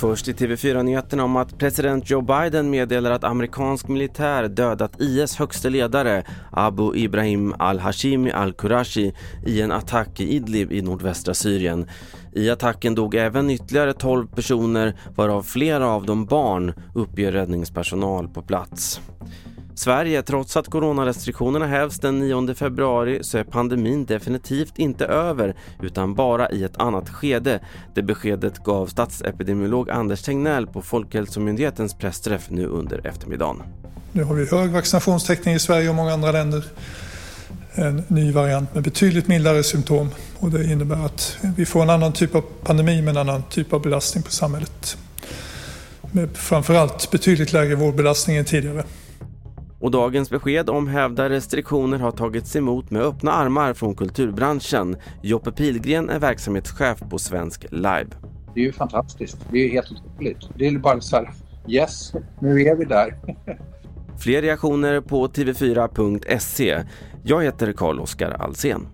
Först i TV4-nyheterna om att president Joe Biden meddelar att amerikansk militär dödat IS högste ledare Abu Ibrahim al-Hashimi al-Qurashi i en attack i Idlib i nordvästra Syrien. I attacken dog även ytterligare 12 personer varav flera av dem barn, uppger räddningspersonal på plats. Sverige, trots att coronarestriktionerna hävs den 9 februari så är pandemin definitivt inte över utan bara i ett annat skede. Det beskedet gav statsepidemiolog Anders Tegnell på Folkhälsomyndighetens pressträff nu under eftermiddagen. Nu har vi hög vaccinationstäckning i Sverige och många andra länder. En ny variant med betydligt mildare symptom och det innebär att vi får en annan typ av pandemi med en annan typ av belastning på samhället. Med framförallt betydligt lägre vårdbelastning än tidigare. Och dagens besked om hävda restriktioner har tagits emot med öppna armar från kulturbranschen. Joppe Pilgren är verksamhetschef på Svensk Live. Det är ju fantastiskt. Det är helt otroligt. Det är bara så här, yes, nu är vi där. Fler reaktioner på tv4.se. Jag heter Carl-Oskar Alsen.